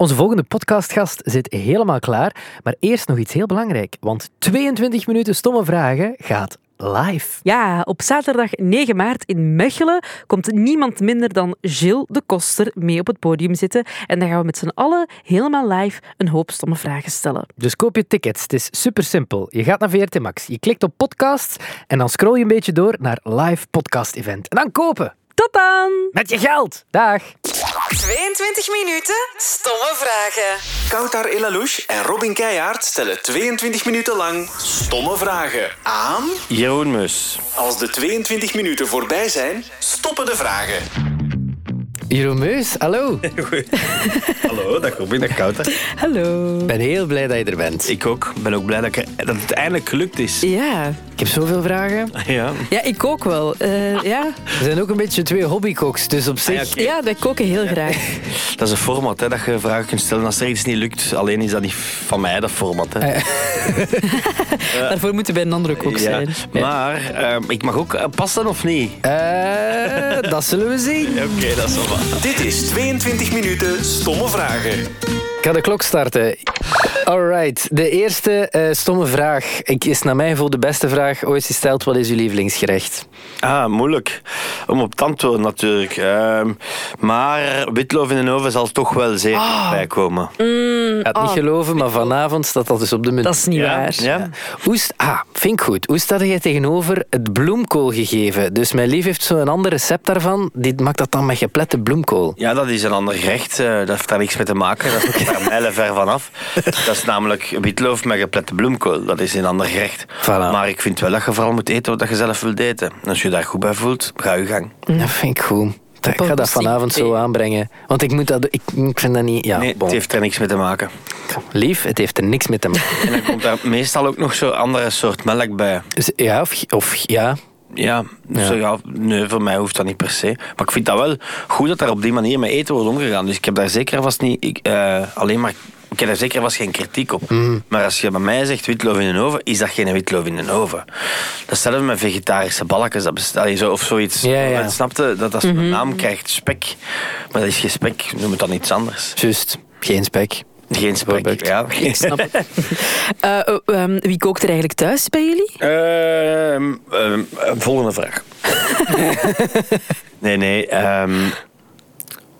Onze volgende podcastgast zit helemaal klaar. Maar eerst nog iets heel belangrijk. Want 22 minuten stomme vragen gaat live. Ja, op zaterdag 9 maart in Mechelen komt niemand minder dan Gilles de Koster mee op het podium zitten. En dan gaan we met z'n allen helemaal live een hoop stomme vragen stellen. Dus koop je tickets. Het is super simpel. Je gaat naar VRT Max, je klikt op podcasts en dan scroll je een beetje door naar live podcast event. En dan kopen. Tot dan! Met je geld. Dag. 22 minuten stomme vragen. Koutar Elalouche en Robin Keijaard stellen 22 minuten lang stomme vragen aan... Jeroen Mus. Als de 22 minuten voorbij zijn, stoppen de vragen. Jeroen Meus, hallo. Hallo, dag Robin, dag Kouter. Hallo. Ik ben heel blij dat je er bent. Ik ook. ben ook blij dat, ik, dat het eindelijk gelukt is. Ja. Ik heb zoveel vragen. Ja. ja, ik kook wel. Eh, ja. We zijn ook een beetje twee hobbykoks, dus op zich... Ah, ja, oké. ja, wij koken heel graag. Dat is een format, hè, dat je vragen kunt stellen als er iets niet lukt. Alleen is dat niet van mij, dat format. Hè. Daarvoor moeten wij een andere kok Ja. zijn. Maar ehm, ik mag ook eh, passen of niet? Eh, dat zullen we zien. Oké, dat is wel. Dit is 22 minuten stomme vragen. Ik ga de klok starten. Alright, de eerste eh, stomme vraag. Ik, is naar mijn gevoel de beste vraag ooit gesteld. Wat is uw lievelingsgerecht? Ah, moeilijk. Om op te antwoorden natuurlijk. Ehm, maar witloof in de oven zal toch wel zeker bij komen. Ik ga het niet geloven, maar vanavond staat dat dus op de menu. Dat is niet Ja? waar. Ja? Hoe st- ah, vind ik goed. Hoe staat jij tegenover het bloemkool gegeven? Dus mijn lief heeft zo'n ander recept daarvan. Die maakt dat dan met geplette bloemkool. Ja, dat is een ander gerecht. Eh, dat heeft daar niks mee te maken. Dat mijlen ver vanaf. Dat is namelijk witloof met geplette bloemkool. Dat is een ander gerecht. Voilà. Maar ik vind wel dat je vooral moet eten wat je zelf wilt eten. Als je daar goed bij voelt, ga je gang. Dat vind ik goed. Ik ga dat vanavond zo aanbrengen. Want ik, moet dat, ik, ik vind dat niet... Ja, nee, bon. het heeft er niks mee te maken. Lief, het heeft er niks mee te maken. En dan komt daar meestal ook nog zo'n andere soort melk bij. Ja, of, of ja. Ja, dus Ja. ja. nee, voor mij hoeft dat niet per se. Maar ik vind dat wel goed dat er op die manier met eten wordt omgegaan. Dus ik heb daar zeker vast niet... Ik, eh, alleen maar... Ik heb daar zeker vast geen kritiek op. Maar als je bij mij zegt witloof in een oven, is dat geen witloof in een oven. Dat is hetzelfde met vegetarische balkjes. Dat bestel je zo, of zoiets. Ja, ja. Snapte dat dat zo'n naam krijgt, spek. Maar dat is geen spek, noem het dan iets anders. Juist. Geen spek. Geen spek, ja. Snap het. Eh, eh, ehm, wie kookt er eigenlijk thuis bij jullie? Ehm, ehm, eh, volgende vraag. nee, nee. ehm,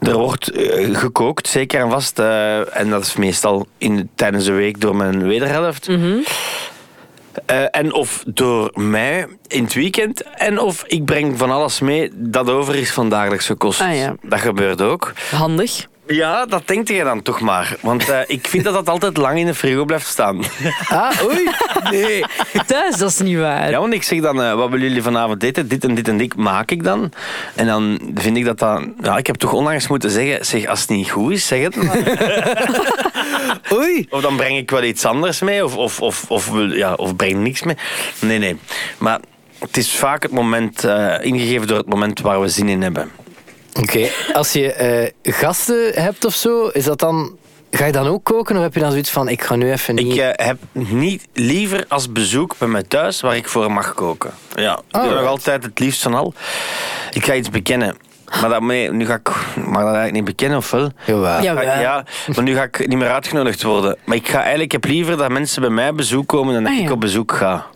er wordt eh, gekookt, zeker en vast. eh, en dat is meestal in, tijdens de week door mijn wederhelft. Eh, en of door mij in het weekend. En of ik breng van alles mee dat over is van dagelijkse kosten. Ah, ja. Dat gebeurt ook. Handig. Ja, dat denkt je dan toch maar. Want eh, ik vind dat dat altijd lang in de frigo blijft staan. Ah, oei. Nee. Thuis, dat is niet waar. Ja, want ik zeg dan, eh, wat willen jullie vanavond eten? Dit en dit en dit maak ik dan. En dan vind ik dat dan... Ja, ik heb toch onlangs moeten zeggen, zeg, als het niet goed is, zeg het maar. Oei. Of dan breng ik wel iets anders mee, of, of, of, of, ja, of breng niks mee. Nee, nee. Maar het is vaak het moment, eh, ingegeven door het moment waar we zin in hebben. Oké, als je eh, gasten hebt of zo, is dat dan... Ga je dan ook koken of heb je dan zoiets van, ik ga nu even niet... Ik eh, heb niet liever als bezoek bij mij thuis waar ik voor mag koken. Ja, ik doe nog altijd het liefst van al. Ik ga iets bekennen. Maar dat, nee, nu ga ik... Mag dat eigenlijk niet bekennen, of wel? Jawel. Ja. Ja, ja, maar nu ga ik niet meer uitgenodigd worden. Maar ik ga eigenlijk, ik heb liever dat mensen bij mij bezoek komen dan dat Ah, ik ja. op bezoek ga.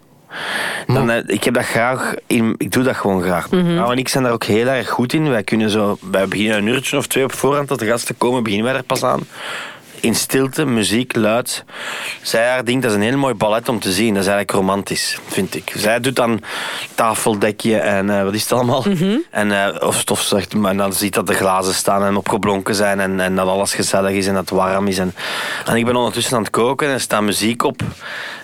Dan, eh, ik heb dat graag in, ik doe dat gewoon graag. Nou, en ik zijn daar ook heel erg goed in. Wij kunnen zo, wij beginnen een uurtje of twee op voorhand dat de gasten komen, beginnen wij er pas aan. In stilte, muziek, luid. Zij haar ding, dat is een heel mooi ballet om te zien. Dat is eigenlijk romantisch, vind ik. Zij doet dan tafeldekje en eh, wat is het allemaal? En, eh, of stofzucht, maar dan ziet dat de glazen staan en opgeblonken zijn en, en dat alles gezellig is en dat het warm is. En, en ik ben ondertussen aan het koken en er staat muziek op.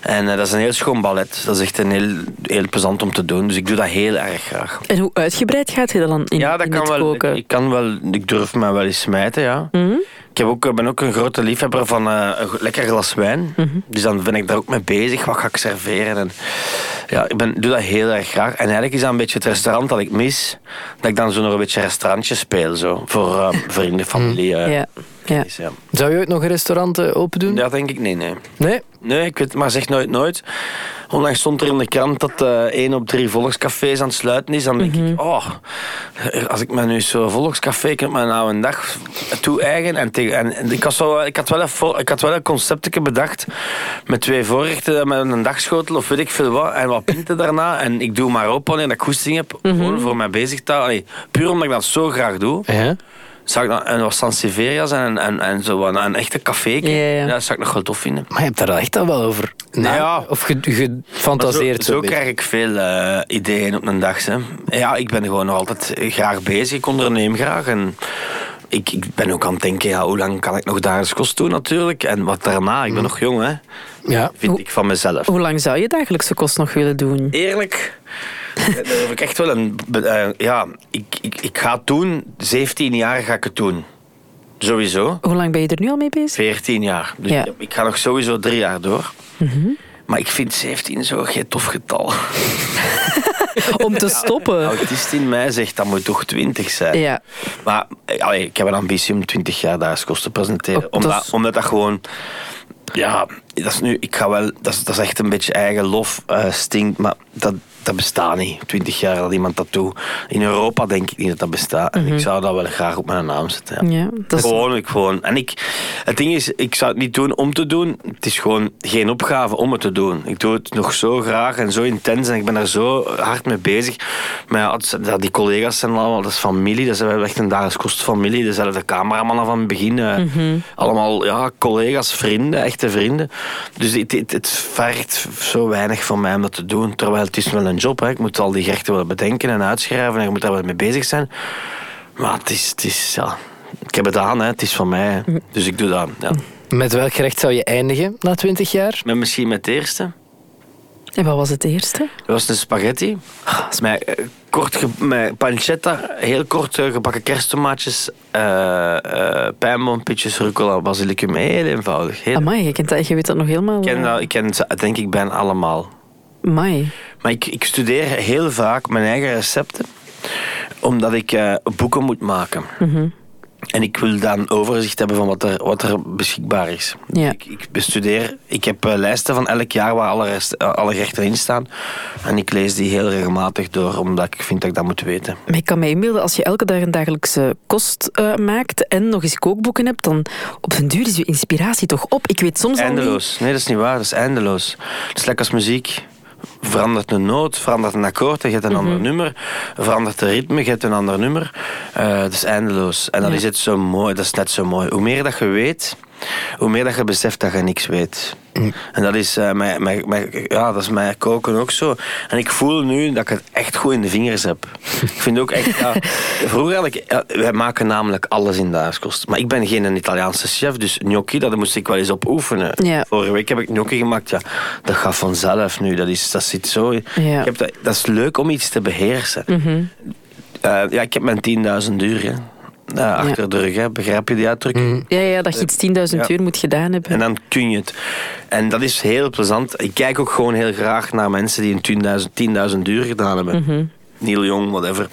En eh, dat is een heel schoon ballet. Dat is echt een heel, heel plezant om te doen. Dus ik doe dat heel erg graag. En hoe uitgebreid gaat je dan in, ja, dat in kan wel. koken? Ik, ik kan wel. Ik durf me wel eens smijten, ja. Ik heb ook, ben ook een grote liefhebber van eh, een lekker glas wijn. Dus dan ben ik daar ook mee bezig. Wat ga ik serveren? En, ja, ik ben, doe dat heel erg graag. En eigenlijk is dat een beetje het restaurant dat ik mis. Dat ik dan zo nog een beetje restaurantje speel. Zo, voor eh, vrienden, familie. eh. Ja. Zou je ooit nog een restaurant eh, open doen? Ja, denk ik nee, nee. Nee? Nee, ik weet het maar zeg nooit nooit. Onlangs stond er in de krant dat eh één op drie volkscafés aan het sluiten is. Dan denk ik, oh, als ik me nu zo volkscafé kan me nou een dag toe-eigen. En, tegen- en, ik, had zo, ik, had wel een, ik had wel een conceptje bedacht met twee voorrechten, met een dagschotel of weet ik veel wat. En wat pinten daarna. En ik doe maar open wanneer ik goesting heb. Gewoon voor mij bezig te houden. Allee, puur omdat ik dat zo graag doe. Ja. Zou ik dan, en wat Sanseveria's en, en, en zo een, een echte café. Ja, ja. dat zou ik nog wel tof vinden. Maar je hebt daar echt al wel over na- Ja. Of gefantaseerd. zo, zo krijg ik veel eh, ideeën op een dag. Hè. Ja, ik ben gewoon nog altijd graag bezig. Ik onderneem graag. En ik, ik ben ook aan het denken, ja, hoe lang kan ik nog dagelijks kost doen natuurlijk. En wat daarna, ik ben nog jong, hè, Ja. vind ik van mezelf. Hoe lang zou je dagelijkse kost nog willen doen? Eerlijk, daar heb ik echt wel een... eh, ja, ik, ik, ik ga het doen. 17 jaar ga ik het doen. Sowieso. Hoe lang ben je er nu al mee bezig? 14 jaar. Dus Ja. ik, ga nog sowieso drie jaar door. Maar ik vind 17 zo geen tof getal. Om te stoppen. autist in mij zegt dat moet toch 20 zijn. Ja. Maar eh, allee, ik heb een ambitie om 20 jaar dagskost te presenteren. Oh, dat omdat, is- omdat dat gewoon. Ja, dat is nu. Ik ga wel. Dat is, dat is echt een beetje eigen lof eh, stinkt. Maar dat, dat bestaat niet. 20 jaar dat iemand dat doet. In Europa denk ik niet dat dat bestaat. En ik zou dat wel graag op mijn naam zetten. Ja. Gewoon, ik gewoon. En ik, het ding is, ik zou het niet doen om te doen. Het is gewoon geen opgave om het te doen. Ik doe het nog zo graag en zo intens en ik ben er zo hard mee bezig. Maar ja, die collega's zijn allemaal, dat is familie, dat wel echt een dagelijks kostfamilie. Dezelfde cameramannen van het begin. eh, Allemaal ja, collega's, vrienden, echte vrienden. Dus het, het, het vergt zo weinig van mij om dat te doen. Terwijl het is wel een job. Hè. Ik moet al die gerechten wel bedenken en uitschrijven en je moet daar wel mee bezig zijn. Maar het is, het is ja, ik heb het aan, hè. het is van mij. hè. Dus ik doe dat. Ja. Met welk gerecht zou je eindigen na 20 jaar? Met misschien met het eerste. En wat was het eerste? Dat was de spaghetti. Met, eh, kort ge- met pancetta, heel kort eh, gebakken kersttomaatjes, eh eh pijnboompitjes, rucola, basilicum. Heel eenvoudig. Heel... Amai, je, kent dat, je weet dat nog helemaal. Ik ken, dat, ik ken ze denk ik bijna allemaal. Amai. Maar ik, ik studeer heel vaak mijn eigen recepten, omdat ik eh, boeken moet maken. En ik wil dan overzicht hebben van wat er, wat er beschikbaar is. Ja. Ik, ik bestudeer, ik heb eh, lijsten van elk jaar waar alle, rest, eh, alle gerechten in staan. En ik lees die heel regelmatig door, omdat ik vind dat ik dat moet weten. Maar ik kan me inbeelden, als je elke dag een dagelijkse kost maakt en nog eens kookboeken hebt, dan op den duur is je inspiratie toch op. Ik weet soms al niet... Eindeloos. Nee, dat is niet waar. Dat is eindeloos. Het is lekker als muziek. Verandert een noot, verandert een akkoord, je hebt een ander nummer. Verandert de ritme, je hebt een ander nummer. Eh het is eindeloos. En dat Ja. is het zo mooi. Dat is net zo mooi. Hoe meer dat je weet, hoe meer dat je beseft dat je niks weet. En dat is, eh mijn, mijn, mijn- ja, dat is mijn koken ook zo. En ik voel nu dat ik het echt goed in de vingers heb. ik vind ook echt... Ja, vroeger had ik... ja, wij maken namelijk alles in dagskost. Maar ik ben geen Italiaanse chef, dus gnocchi, dat moest ik wel eens op oefenen. Ja. Vorige week heb ik gnocchi gemaakt. Ja, dat gaat vanzelf nu. Dat, is, dat zit zo... Ik heb dat, dat is leuk om iets te beheersen. Eh, ja, ik heb mijn 10.000 uur hè. Eh, achter de rug. Hè. Begrijp je die uitdrukking? Ja, ja, dat je iets 10.000 Ja. uur moet gedaan hebben. En dan kun je het. En dat is heel plezant. Ik kijk ook gewoon heel graag naar mensen die een 10.000 10.000 uur gedaan hebben. Mhm. Neil Jong, whatever.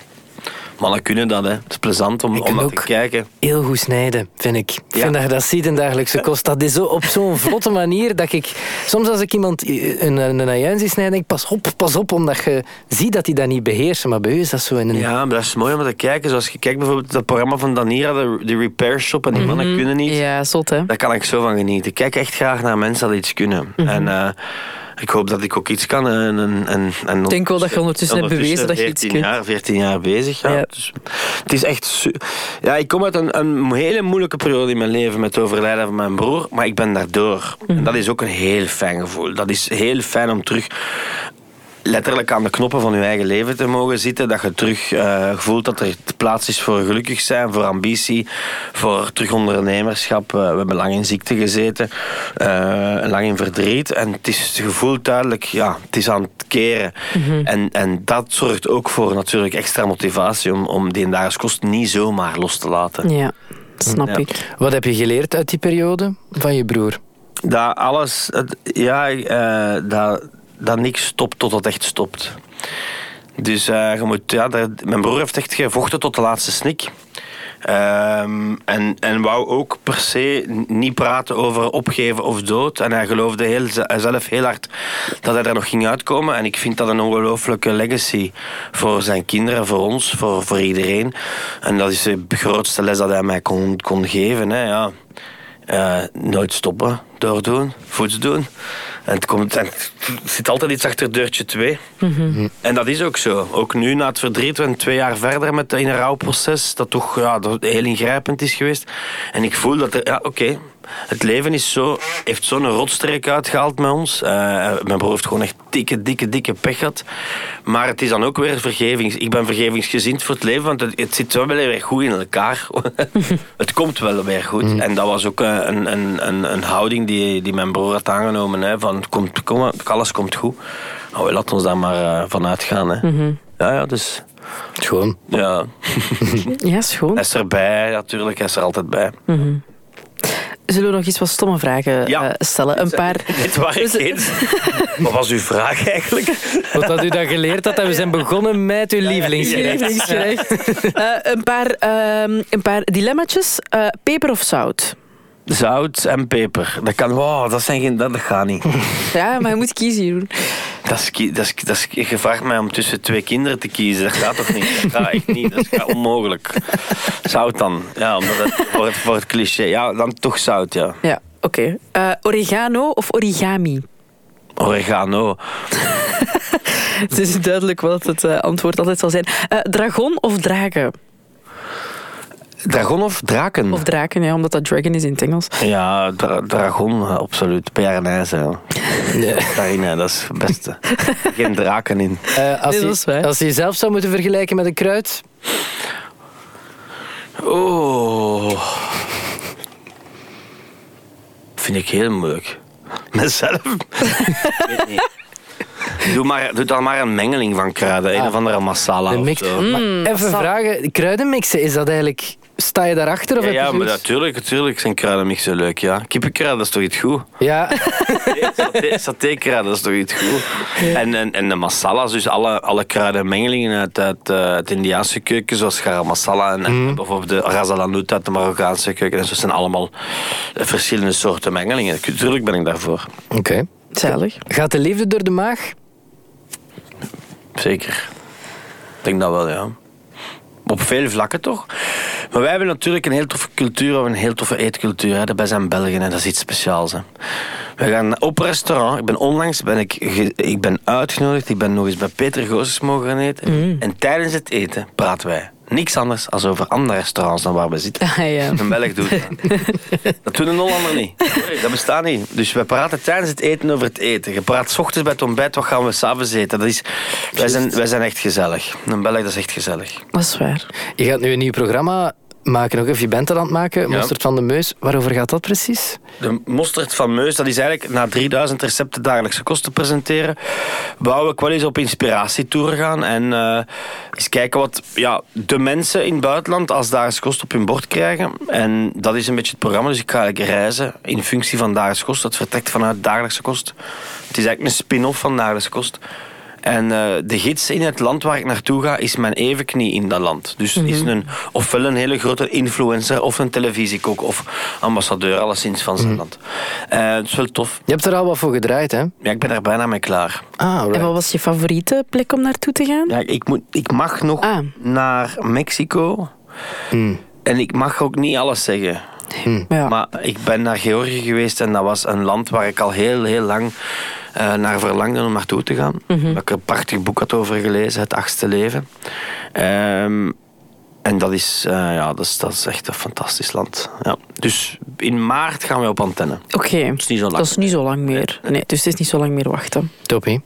Mannen kunnen dat, hè. Het is plezant om, om kan dat ook- te kijken. Heel goed snijden, vind ik. Ik Ja. vind dat je dat ziet in dagelijkse kost. Dat is zo op zo'n vlotte manier dat ik... Soms als ik iemand een, een, een ajuin zie snijden, denk ik pas op, pas op, omdat je ziet dat hij dat niet beheerst. Maar bij u is dat zo in een... Ja, maar dat is mooi om te kijken. Zoals je kijkt bijvoorbeeld dat programma van Danira, de, de Repair Shop, en die mannen kunnen niet. Mhm. Ja, zot hè. Daar kan ik zo van genieten. Ik kijk echt graag naar mensen die iets kunnen. Mhm. En eh, ik hoop dat ik ook iets kan. En, en, en, en Ik denk wel dat je ondertussen hebt bewezen dat je iets 14 kunt. Jaar, 14 jaar bezig. Ja. Ja. Dus, het is echt... Ja, ik kom uit een, een hele moeilijke periode in mijn leven met het overlijden van mijn broer. Maar ik ben daardoor. Mhm. En dat is ook een heel fijn gevoel. Dat is heel fijn om terug letterlijk aan de knoppen van je eigen leven te mogen zitten. Dat je terug eh, voelt dat er plaats is voor gelukkig zijn, voor ambitie, voor terug ondernemerschap. Eh, we hebben lang in ziekte gezeten, eh, lang in verdriet. En het is het gevoel duidelijk, ja, het is aan het keren. en, en dat zorgt ook voor natuurlijk extra motivatie om, om die dagelijks kost niet zomaar los te laten. Ja, snap Ja. ik. Wat heb je geleerd uit die periode van je broer? Dat alles, het- ja, dat, dat niks stopt tot het echt stopt. Dus eh, je moet, ja, mijn broer heeft echt gevochten tot de laatste snik. Ehm, en, en wou ook per se niet praten over opgeven of dood. En hij geloofde heel, zelf heel hard dat hij er nog ging uitkomen. En ik vind dat een ongelooflijke legacy voor zijn kinderen, voor ons, voor, voor iedereen. En dat is de grootste les dat hij mij kon, kon geven. Hè, ja. Eh, nooit stoppen, doordoen, voets doen. En het, komt, en het zit altijd iets achter deurtje 2. En dat is ook zo. Ook nu, na het verdriet, we twee jaar verder met in een rouwproces, dat toch ja, dat heel ingrijpend is geweest. En ik voel dat er, ja, oké, het leven is zo, heeft zo'n rotstreek uitgehaald met ons. Uh, mijn broer heeft gewoon echt dikke, dikke, dikke pech gehad. Maar het is dan ook weer vergevings. Ik ben vergevingsgezind voor het leven, want het, het zit wel weer goed in elkaar. het komt wel weer goed. Mm. En dat was ook een, een, een, een, houding die, die mijn broer had aangenomen. Hè, van, komt, kom, alles komt goed. Nou, laat ons daar maar uh, van uitgaan. Hè. Mhm. Ja, ja, dus... Schoon. Ja. ja, schoon. Hij is erbij, natuurlijk. Hij is er altijd bij. Mm Zullen we nog eens wat stomme vragen ja. uh, stellen? Een paar... Dit waar ik eens. Wat was uw vraag eigenlijk? Wat had u dan geleerd had? Dat we zijn begonnen met uw lievelingsgerecht. uh, een, paar, uh, een paar dilemma's. Uh, peper of zout? Zout en peper. Dat kan, wow, dat, zijn geen, dat, dat gaat niet. Ja, maar je moet kiezen, Jeroen. Dat is, dat is, dat is, je vraagt mij om tussen twee kinderen te kiezen. Dat gaat toch niet? Dat gaat echt niet. Dat is onmogelijk. Zout dan. Ja, omdat het, voor, het, voor het cliché. Ja, dan toch zout, ja. Ja, oké. Okay. Uh, oregano of origami? Oregano. het is duidelijk wat het uh, antwoord altijd zal zijn. Uh, dragon of draken? Dragon of draken? Of draken, ja, omdat dat dragon is in het Engels. Ja, dra dragon, absoluut. Pejanaise. Ja. Nee. Daarin, dat is het beste. Geen draken in. Uh, als, nee, je, als je jezelf zou moeten vergelijken met een kruid? Oh. Vind ik heel moeilijk. Mezelf? weet niet. Doe, maar, doe dan maar een mengeling van kruiden. Een ah. of andere masala. Mix. Of zo. Mm, even vragen, kruidenmixen, is dat eigenlijk Sta je daarachter? Of ja, heb ja je maar natuurlijk, natuurlijk zijn kruidenmixen leuk. Ja. Kippenkruiden, dat is toch iets goed? Ja. Satékruiden, dat is toch iets goed? En, en, en de masala's, dus alle, alle kruidenmengelingen uit, uit, uh, uit de Indiaanse keuken, zoals garam masala en, mm. bijvoorbeeld de razalanut uit de Marokkaanse keuken. En zo zijn allemaal verschillende soorten mengelingen. Natuurlijk ben ik daarvoor. Oké. Okay. Zalig. Gaat de liefde door de maag? Zeker. Ik denk dat wel, ja. Op veel vlakken toch? Maar wij hebben natuurlijk een heel toffe cultuur, een heel toffe eetcultuur. Hè. Daarbij zijn Belgen en dat is iets speciaals. Hè. We gaan op restaurant. Ik ben onlangs ben ik, ik ben uitgenodigd. Ik ben nog eens bij Peter Goossens mogen gaan eten. Mm. En tijdens het eten praten wij niks anders dan over andere restaurants dan waar we zitten. Ah, ja. Een Belg doet dat. dat doet een Hollander niet. dat bestaat niet. Dus we praten tijdens het eten over het eten. Je praat s ochtends bij het ontbijt, wat gaan we s'avonds eten. Dat is, wij, zijn, wij zijn echt gezellig. Een Belg dat is echt gezellig. Dat is waar. Je gaat nu een nieuw programma maken ook. Of je bent aan het maken. Ja. Mosterd van de Meus. Waarover gaat dat precies? De mosterd van Meus, dat is eigenlijk na 3000 recepten dagelijkse kosten presenteren. Wou ik wel eens op inspiratietour gaan. En uh, eens kijken wat ja, de mensen in het buitenland als dagelijkse kost op hun bord krijgen. En dat is een beetje het programma. Dus ik ga eigenlijk reizen in functie van dagelijkse kost. Dat vertrekt vanuit dagelijkse kost. Het is eigenlijk een spin-off van dagelijkse kost. En uh, de gids in het land waar ik naartoe ga, is mijn evenknie in dat land. Dus mm -hmm. is een, ofwel een hele grote influencer, of een televisiekok, of ambassadeur, alleszins van zijn mm -hmm. land. Uh, dat is wel tof. Je hebt er al wat voor gedraaid, hè? Ja, ik ben er bijna mee klaar. Ah, right. En wat was je favoriete plek om naartoe te gaan? Ja, ik, moet, ik mag nog ah. naar Mexico. Mm. En ik mag ook niet alles zeggen. Hm. Ja. Maar ik ben naar Georgië geweest en dat was een land waar ik al heel, heel lang uh, naar verlangde om naartoe te gaan. Mm -hmm. Dat ik een prachtig boek had over gelezen, Het Achtste Leven. Um, en dat is, uh, ja, dat is, dat is echt een fantastisch land. Ja. Dus in maart gaan we op antenne. Oké, okay. dat is niet zo lang, dat is niet zo lang meer. Nee, nee. dus het is niet zo lang meer wachten. Toppie.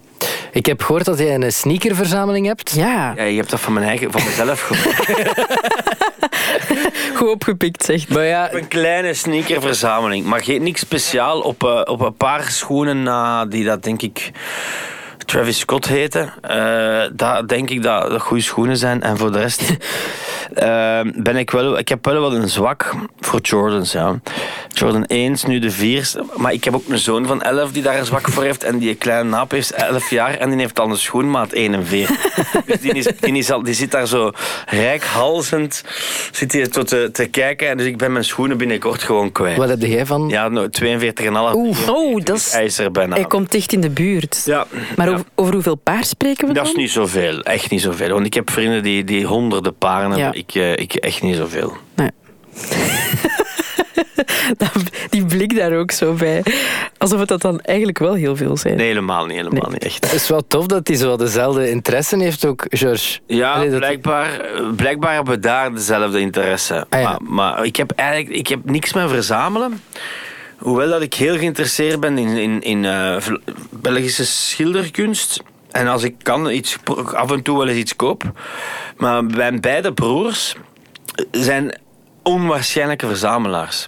Ik heb gehoord dat jij een sneakerverzameling hebt. Ja. Ja, je hebt dat van, mijn eigen, van mezelf gehoord. Goed opgepikt, zeg. Maar ja, een kleine sneakerverzameling. Maar geen, niks speciaal op, uh, op een paar schoenen na die dat denk ik... Travis Scott heten. Uh, dat denk ik dat dat goede schoenen zijn. En voor de rest eh, ben ik wel... Ik heb wel wel een zwak voor Jordans, ja. Jordan 1 is nu de vier. Maar ik heb ook een zoon van 11 die daar een zwak voor heeft. En die kleine naap is 11 jaar en die heeft al een schoenmaat 41. dus die, is, die, is al, die zit daar zo rijkhalzend zit hij tot te, te kijken. En dus ik ben mijn schoenen binnenkort gewoon kwijt. Wat heb jij van? Ja, nou, 42,5. Oeh, oh, dat is... IJzer bijna. Hij komt dicht in de buurt. Ja. Maar Ja. Over, hoeveel paar spreken we Dat dan? is niet zoveel, echt niet zoveel. Want ik heb vrienden die, die honderden paren hebben. Ja. Ik, eh, ik echt niet zoveel. Nee. Die blik daar ook zo bij. Alsof het dat dan eigenlijk wel heel veel zijn. Nee, helemaal niet, helemaal Nee. niet echt. Het is wel tof dat hij zo dezelfde interesse heeft ook, George. Ja, Allee, dat- blijkbaar, blijkbaar hebben we daar dezelfde interesse. Ah, ja. maar, maar ik heb eigenlijk ik heb niks meer verzamelen. Hoewel dat ik heel geïnteresseerd ben in, in, in eh, Belgische schilderkunst. En als ik kan, iets, af en toe wel eens iets koop. Maar mijn beide broers zijn onwaarschijnlijke verzamelaars.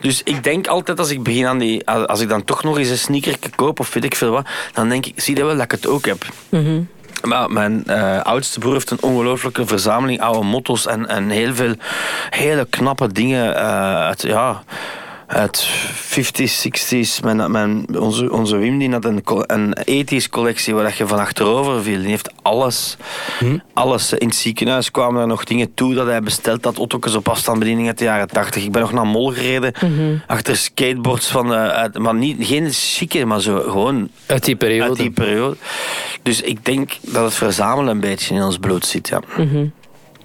Dus ik denk altijd als ik begin aan die... Als ik dan toch nog eens een sneaker koop of weet ik veel wat, dan denk ik, zie je wel dat ik het ook heb. Maar mijn eh, oudste broer heeft een ongelooflijke verzameling oude motto's en, en heel veel hele knappe dingen eh, uit, ja, uit 50s, 60s. Mijn, mijn, onze, onze Wim die had een, een 80s collectie waar dat je van achterover viel. Die heeft alles. alles. In het ziekenhuis kwamen er nog dingen toe dat hij besteld had. Auto's op afstandsbediening uit de jaren 80. Ik ben nog naar Mol gereden. Achter skateboards van... eh, uit- maar niet, geen chique, maar zo gewoon Uit die periode. uit die periode. Dus ik denk dat het verzamelen een beetje in ons bloed zit. Ja.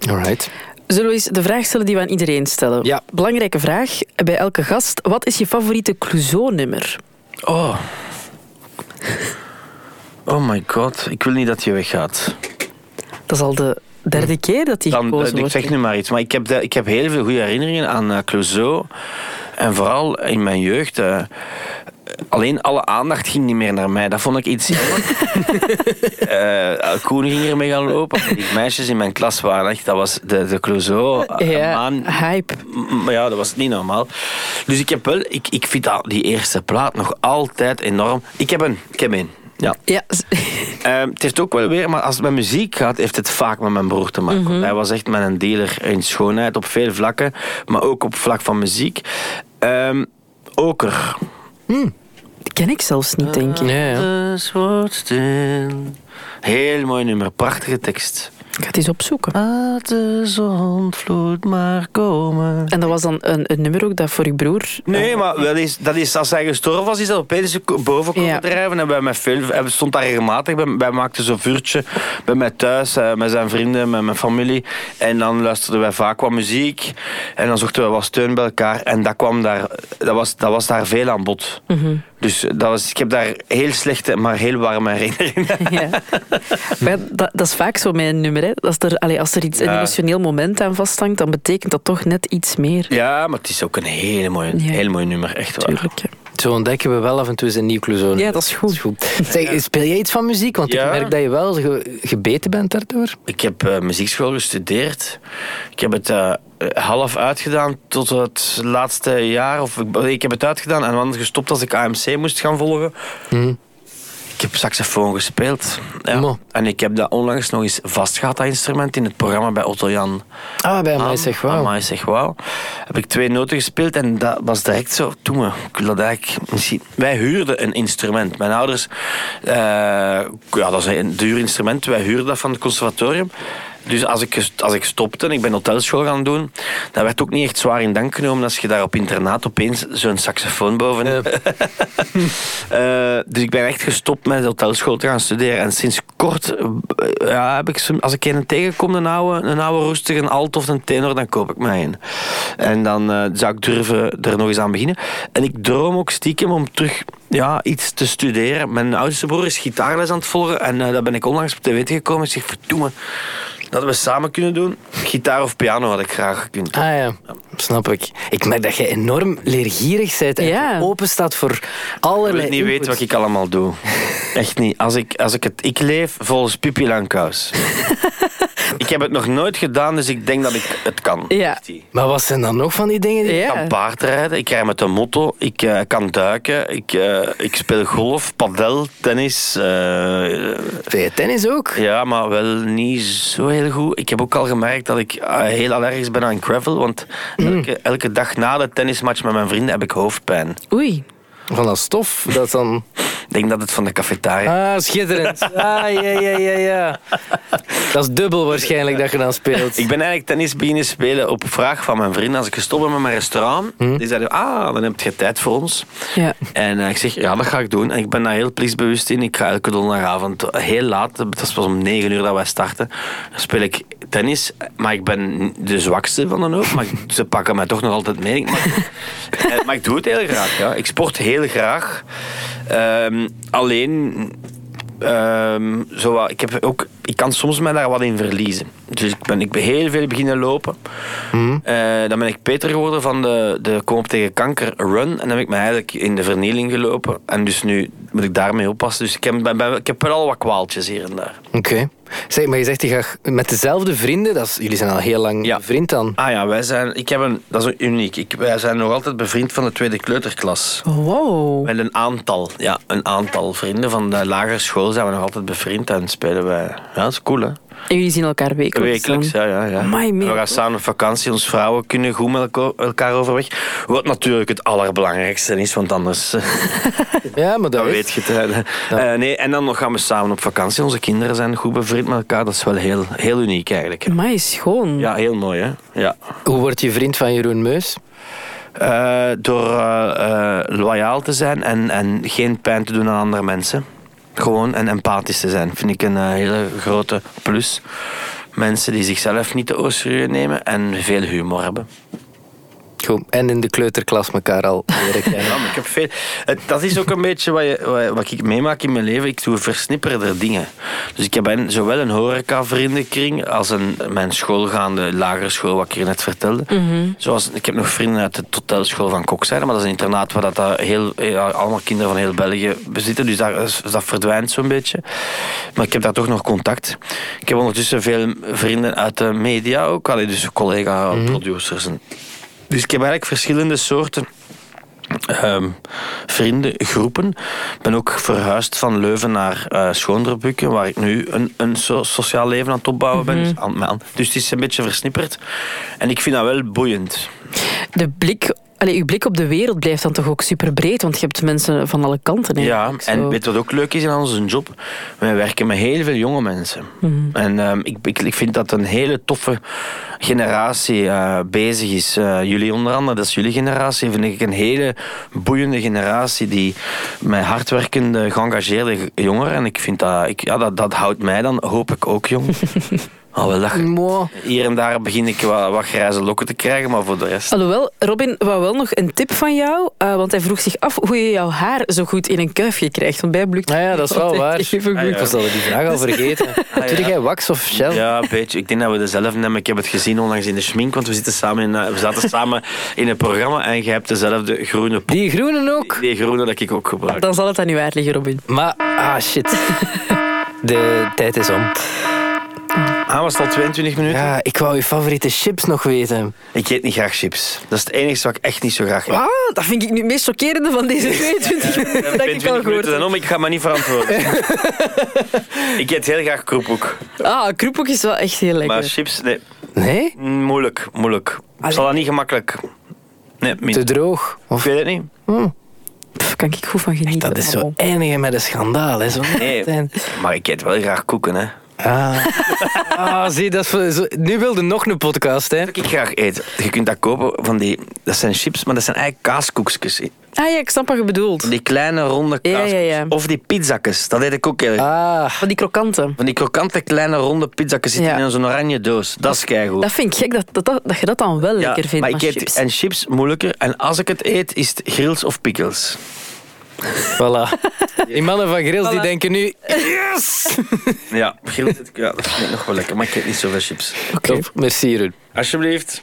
Alright. Zullen we eens de vraag stellen die we aan iedereen stellen? Ja. Belangrijke vraag bij elke gast. Wat is je favoriete Clouseau-nummer? Oh. Oh my god, ik wil niet dat je weggaat. Dat is al de derde keer dat die Dan, gekozen eh, ik wordt. zeg nu maar iets, maar ik heb, ik heb heel veel goede herinneringen aan eh, Clouseau. En vooral in mijn jeugd. eh, alleen alle aandacht ging niet meer naar mij. Dat vond ik iets jammer. Eh, Koen ging ermee gaan lopen. Die meisjes in mijn klas waren echt... Dat was de, de Clouseau. eh, Ja, hype. Maar ja, dat was niet normaal. Dus ik heb wel, ik, ik vind dat, die eerste plaat nog altijd enorm. Ik heb een, ik heb een. Ja. Ja, het heeft ook wel weer, maar als het met muziek gaat, heeft het vaak met mijn broer te maken. Want Hij was echt mijn dealer in schoonheid op veel vlakken, maar ook op vlak van muziek. Ehm Oker. die ken ik zelfs niet, denk ik. Ja, ja. Alles wordt stil. Heel mooi nummer, prachtige tekst. Ik ga het eens opzoeken. Laat de zonvloed maar komen. En dat was dan een, een nummer ook dat voor je broer... Nee, maar dat is, dat is, als hij gestorven was, is dat opeens boven komen Ja. drijven. En bij mij veel, hij stond daar regelmatig. Bij, wij maakten zo'n vuurtje bij mij thuis, eh, met zijn vrienden, met mijn familie. En dan luisterden wij vaak wat muziek. En dan zochten we wat steun bij elkaar. En dat, kwam daar, dat, was, dat was daar veel aan bod. Dus dat was, ik heb daar heel slechte, maar heel warme herinneringen. Ja. Maar dat, dat is vaak zo een nummer. Hè. Als, er, als er iets, een emotioneel moment aan vasthangt, dan betekent dat toch net iets meer. Ja, maar het is ook een hele mooie, Ja. heel mooi nummer, echt waar. Tuurlijk. Zo ontdekken we wel af en toe eens een nieuw Clouseau. Ja, dat is goed. Zeg, speel jij iets van muziek? Want Ja. ik merk dat je wel ge- gebeten bent daardoor. Ik heb eh, muziekschool gestudeerd. Ik heb het eh, half uitgedaan tot het laatste jaar. Of, ik, ik heb het uitgedaan en dan gestopt als ik AMC moest gaan volgen. Ik heb saxofoon gespeeld. Ja. En ik heb dat onlangs nog eens vastgehad, dat instrument, in het programma bij Otto Jan. Ah, bij Aan. zeg wel. Amai, zeg wauw. Heb ik twee noten gespeeld en dat was direct zo. Toen me, ik dat eigenlijk misschien. Wij huurden een instrument. Mijn ouders, eh, ja, dat is een duur instrument. Wij huurden dat van het conservatorium. Dus als ik, als ik stopte en ik ben hotelschool gaan doen, dat werd ook niet echt zwaar in dank genomen als je daar op internaat opeens zo'n saxofoon boven hebt. Eh, dus ik ben echt gestopt met hotelschool te gaan studeren. En sinds kort eh, ja, heb ik, als ik een tegenkom, een oude, een oude roestige, een alt of een tenor, dan koop ik mij een. En dan eh, zou ik durven er nog eens aan beginnen. En ik droom ook stiekem om terug ja, iets te studeren. Mijn oudste broer is gitaarles aan het volgen. En eh daar ben ik onlangs op te weten gekomen. Ik zeg, verdoemen, dat we samen kunnen doen. Gitaar of piano had ik graag gekund. Ah ja, snap ik. Ik merk dat je enorm leergierig bent en Ja. open staat voor allerlei wilt niet input. weten wat ik allemaal doe. Echt niet. Als ik, als ik het... Ik leef volgens Pippi Langkous. Ik heb het nog nooit gedaan, dus ik denk dat ik het kan. Ja. Maar wat zijn dan nog van die dingen? Die... Ja. Ik kan paardrijden, ik rij met een motto, ik eh, kan duiken, ik, eh, ik speel golf, padel, tennis. eh, je tennis ook? ja, maar wel niet zo heel goed. Ik heb ook al gemerkt dat ik eh, heel allergisch ben aan gravel, want elke, elke dag na de tennismatch met mijn vrienden heb ik hoofdpijn. Oei. Van dat stof? Dat dan... Ik denk dat het van de cafetaria Ah, schitterend. Ah, ja, ja, ja, ja. Dat is dubbel waarschijnlijk dat je dan speelt. Ik ben eigenlijk tennis beginnen spelen op vraag van mijn vrienden. Als ik gestopt ben met mijn restaurant, die zeiden, ah, dan heb je tijd voor ons. Ja. En eh, ik zeg, ja, dat ga ik doen. En ik ben daar heel plichtbewust in. Ik ga elke donderdagavond heel laat, dat is pas om 9 uur dat wij starten, dan speel ik tennis. Maar ik ben de zwakste van de hoop. Maar ze pakken mij toch nog altijd mee. Maar, eh, maar ik doe het heel graag. Ja. Ik sport heel graag. Ehm, alleen... ehm, zo wat, ik, heb ook, ik kan soms mij daar wat in verliezen. Dus ik ben, ik ben heel veel beginnen lopen. Eh, dan ben ik Peter geworden van de, de Kom op tegen kanker run. En dan heb ik me eigenlijk in de vernieling gelopen. En dus nu moet ik daarmee oppassen. Dus ik heb, ben, ben- ik heb wel al wat kwaaltjes hier en daar. Oké. Zeg, maar je zegt je gaat met dezelfde vrienden. Dat is, jullie zijn al heel lang Ja. vriend dan. Ah ja, wij zijn, ik heb een, dat is uniek. Ik, wij zijn nog altijd bevriend van de tweede kleuterklas. Wow. Met een aantal, ja, een aantal vrienden van de lagere school zijn we nog altijd bevriend en spelen wij. Ja, dat is cool hè. En jullie zien elkaar wekelijks Wekelijks, dan? ja, ja. ja. Amai, we gaan samen op vakantie. Ons vrouwen kunnen goed met elkaar overweg. Wat natuurlijk het allerbelangrijkste is, want anders eh, Ja, maar dat weet je het. hè. Eh, nee, en dan nog gaan we samen op vakantie. Onze kinderen zijn goed bevriend met elkaar. Dat is wel heel, heel uniek eigenlijk. hè. Amai, schoon. Ja, heel mooi hè. Ja. Hoe word je vriend van Jeroen Meus? Eh, door loyaal te zijn en, en geen pijn te doen aan andere mensen. Gewoon en empathisch te zijn, vind ik een eh, hele grote plus. Mensen die zichzelf niet te oosterieus nemen en veel humor hebben. Goed. En in de kleuterklas elkaar al leren kennen. Ja, maar ik heb veel... Dat is ook een beetje wat, je, wat, wat ik meemaak in mijn leven. Ik doe versnipperde dingen. Dus ik heb een, zowel een horeca-vriendenkring als een mijn schoolgaande lagere school, wat ik hier net vertelde. Zoals, ik heb nog vrienden uit de totelschool van Kokzijde, maar dat is een internaat waar dat, dat heel, ja, allemaal kinderen van heel België bezitten. Dus daar, is- dat verdwijnt zo'n beetje. Maar ik heb daar toch nog contact. Ik heb ondertussen veel vrienden uit de media ook. Allee, dus collega-producers. en Dus ik heb eigenlijk verschillende soorten ehm, vrienden, groepen. Ik ben ook verhuisd van Leuven naar Schoonderbukken, waar ik nu een, een so- sociaal leven aan het opbouwen ben. Dus, aan, aan- dus het is een beetje versnipperd. En ik vind dat wel boeiend. De blik, allee, uw blik op de wereld blijft dan toch ook super breed, want je hebt mensen van alle kanten. Ja, zo. en weet wat ook leuk is aan onze job? Wij werken met heel veel jonge mensen. En ehm, ik, ik, ik vind dat een hele toffe generatie eh, bezig is. Eh, jullie onder andere, dat is jullie generatie, vind ik een hele boeiende generatie die met hardwerkende, geëngageerde jongeren. En ik vind dat, ik, ja, dat, dat houdt mij dan, hoop ik ook jong. Alhoewel, dat, Mooi. hier en daar begin ik wat, wat grijze lokken te krijgen, maar voor de rest... Alhoewel, Robin wou wel nog een tip van jou, eh, want hij vroeg zich af hoe je jouw haar zo goed in een kuifje krijgt. Want bij hem lukt Ah ja, dat is wel waar. even goed. Ah, Ik ja. was al die vraag al vergeten. Doe jij wax of shell? Ja, een beetje. Ik denk dat we dezelfde hebben. Ik heb het gezien onlangs in de schmink, want we, zitten samen in, eh, we zaten samen in een programma en je hebt dezelfde groene poep. Die groene ook. Die groene dat ik ook gebruik. Dan zal het aan haar liggen, Robin. Maar, ah shit. De tijd is om. Ah, was het al 22 minuten? Ja, ik wou je favoriete chips nog weten. Ik eet niet graag chips. Dat is het enige wat ik echt niet zo graag eet. Ah, dat vind ik nu het meest chockerende van deze 22 minuten dat ik al 22 gehoord minuten heb. dan om, ik ga me niet verantwoorden. ik eet heel graag kroephoek. Ah, kroephoek is wel echt heel lekker. Maar chips, nee. Nee? Mm, Moeilijk, moeilijk. Ik zal dat niet gemakkelijk... Nee, Te droog? Ik Of... weet het niet. Pff, kan ik goed van genieten. Dat is zo eindigen met een schandaal, hè? Zo. Nee, maar ik eet wel graag koeken, hè. Ah. ah, zie, dat is zo- nu wilde nog een podcast, hè? Wat ik graag eet, je kunt dat kopen van die... Dat zijn chips, maar dat zijn eigenlijk kaaskoekjes. Ah ja, ik snap wat je bedoelt. Die kleine ronde Ja, ja, kaaskoekjes. ja. Of die pizzakjes, dat eet ik ook heel erg. Ah, Van die krokanten. Van die krokante kleine ronde pizzakjes zitten Ja. in zo'n oranje doos. Dat is keigoed. Dat vind ik gek, dat, dat, dat, dat je dat dan wel Ja, lekker vindt, maar maar, ik eet, chips. En chips moeilijker. En als ik het eet, is het grills of pickles. Voilà. Die mannen van Grills die denken nu... Yes! Ja, grills, ja, dat vind ik nog wel lekker. Maar ik eet niet zoveel chips. Top, merci Jeroen. Alsjeblieft.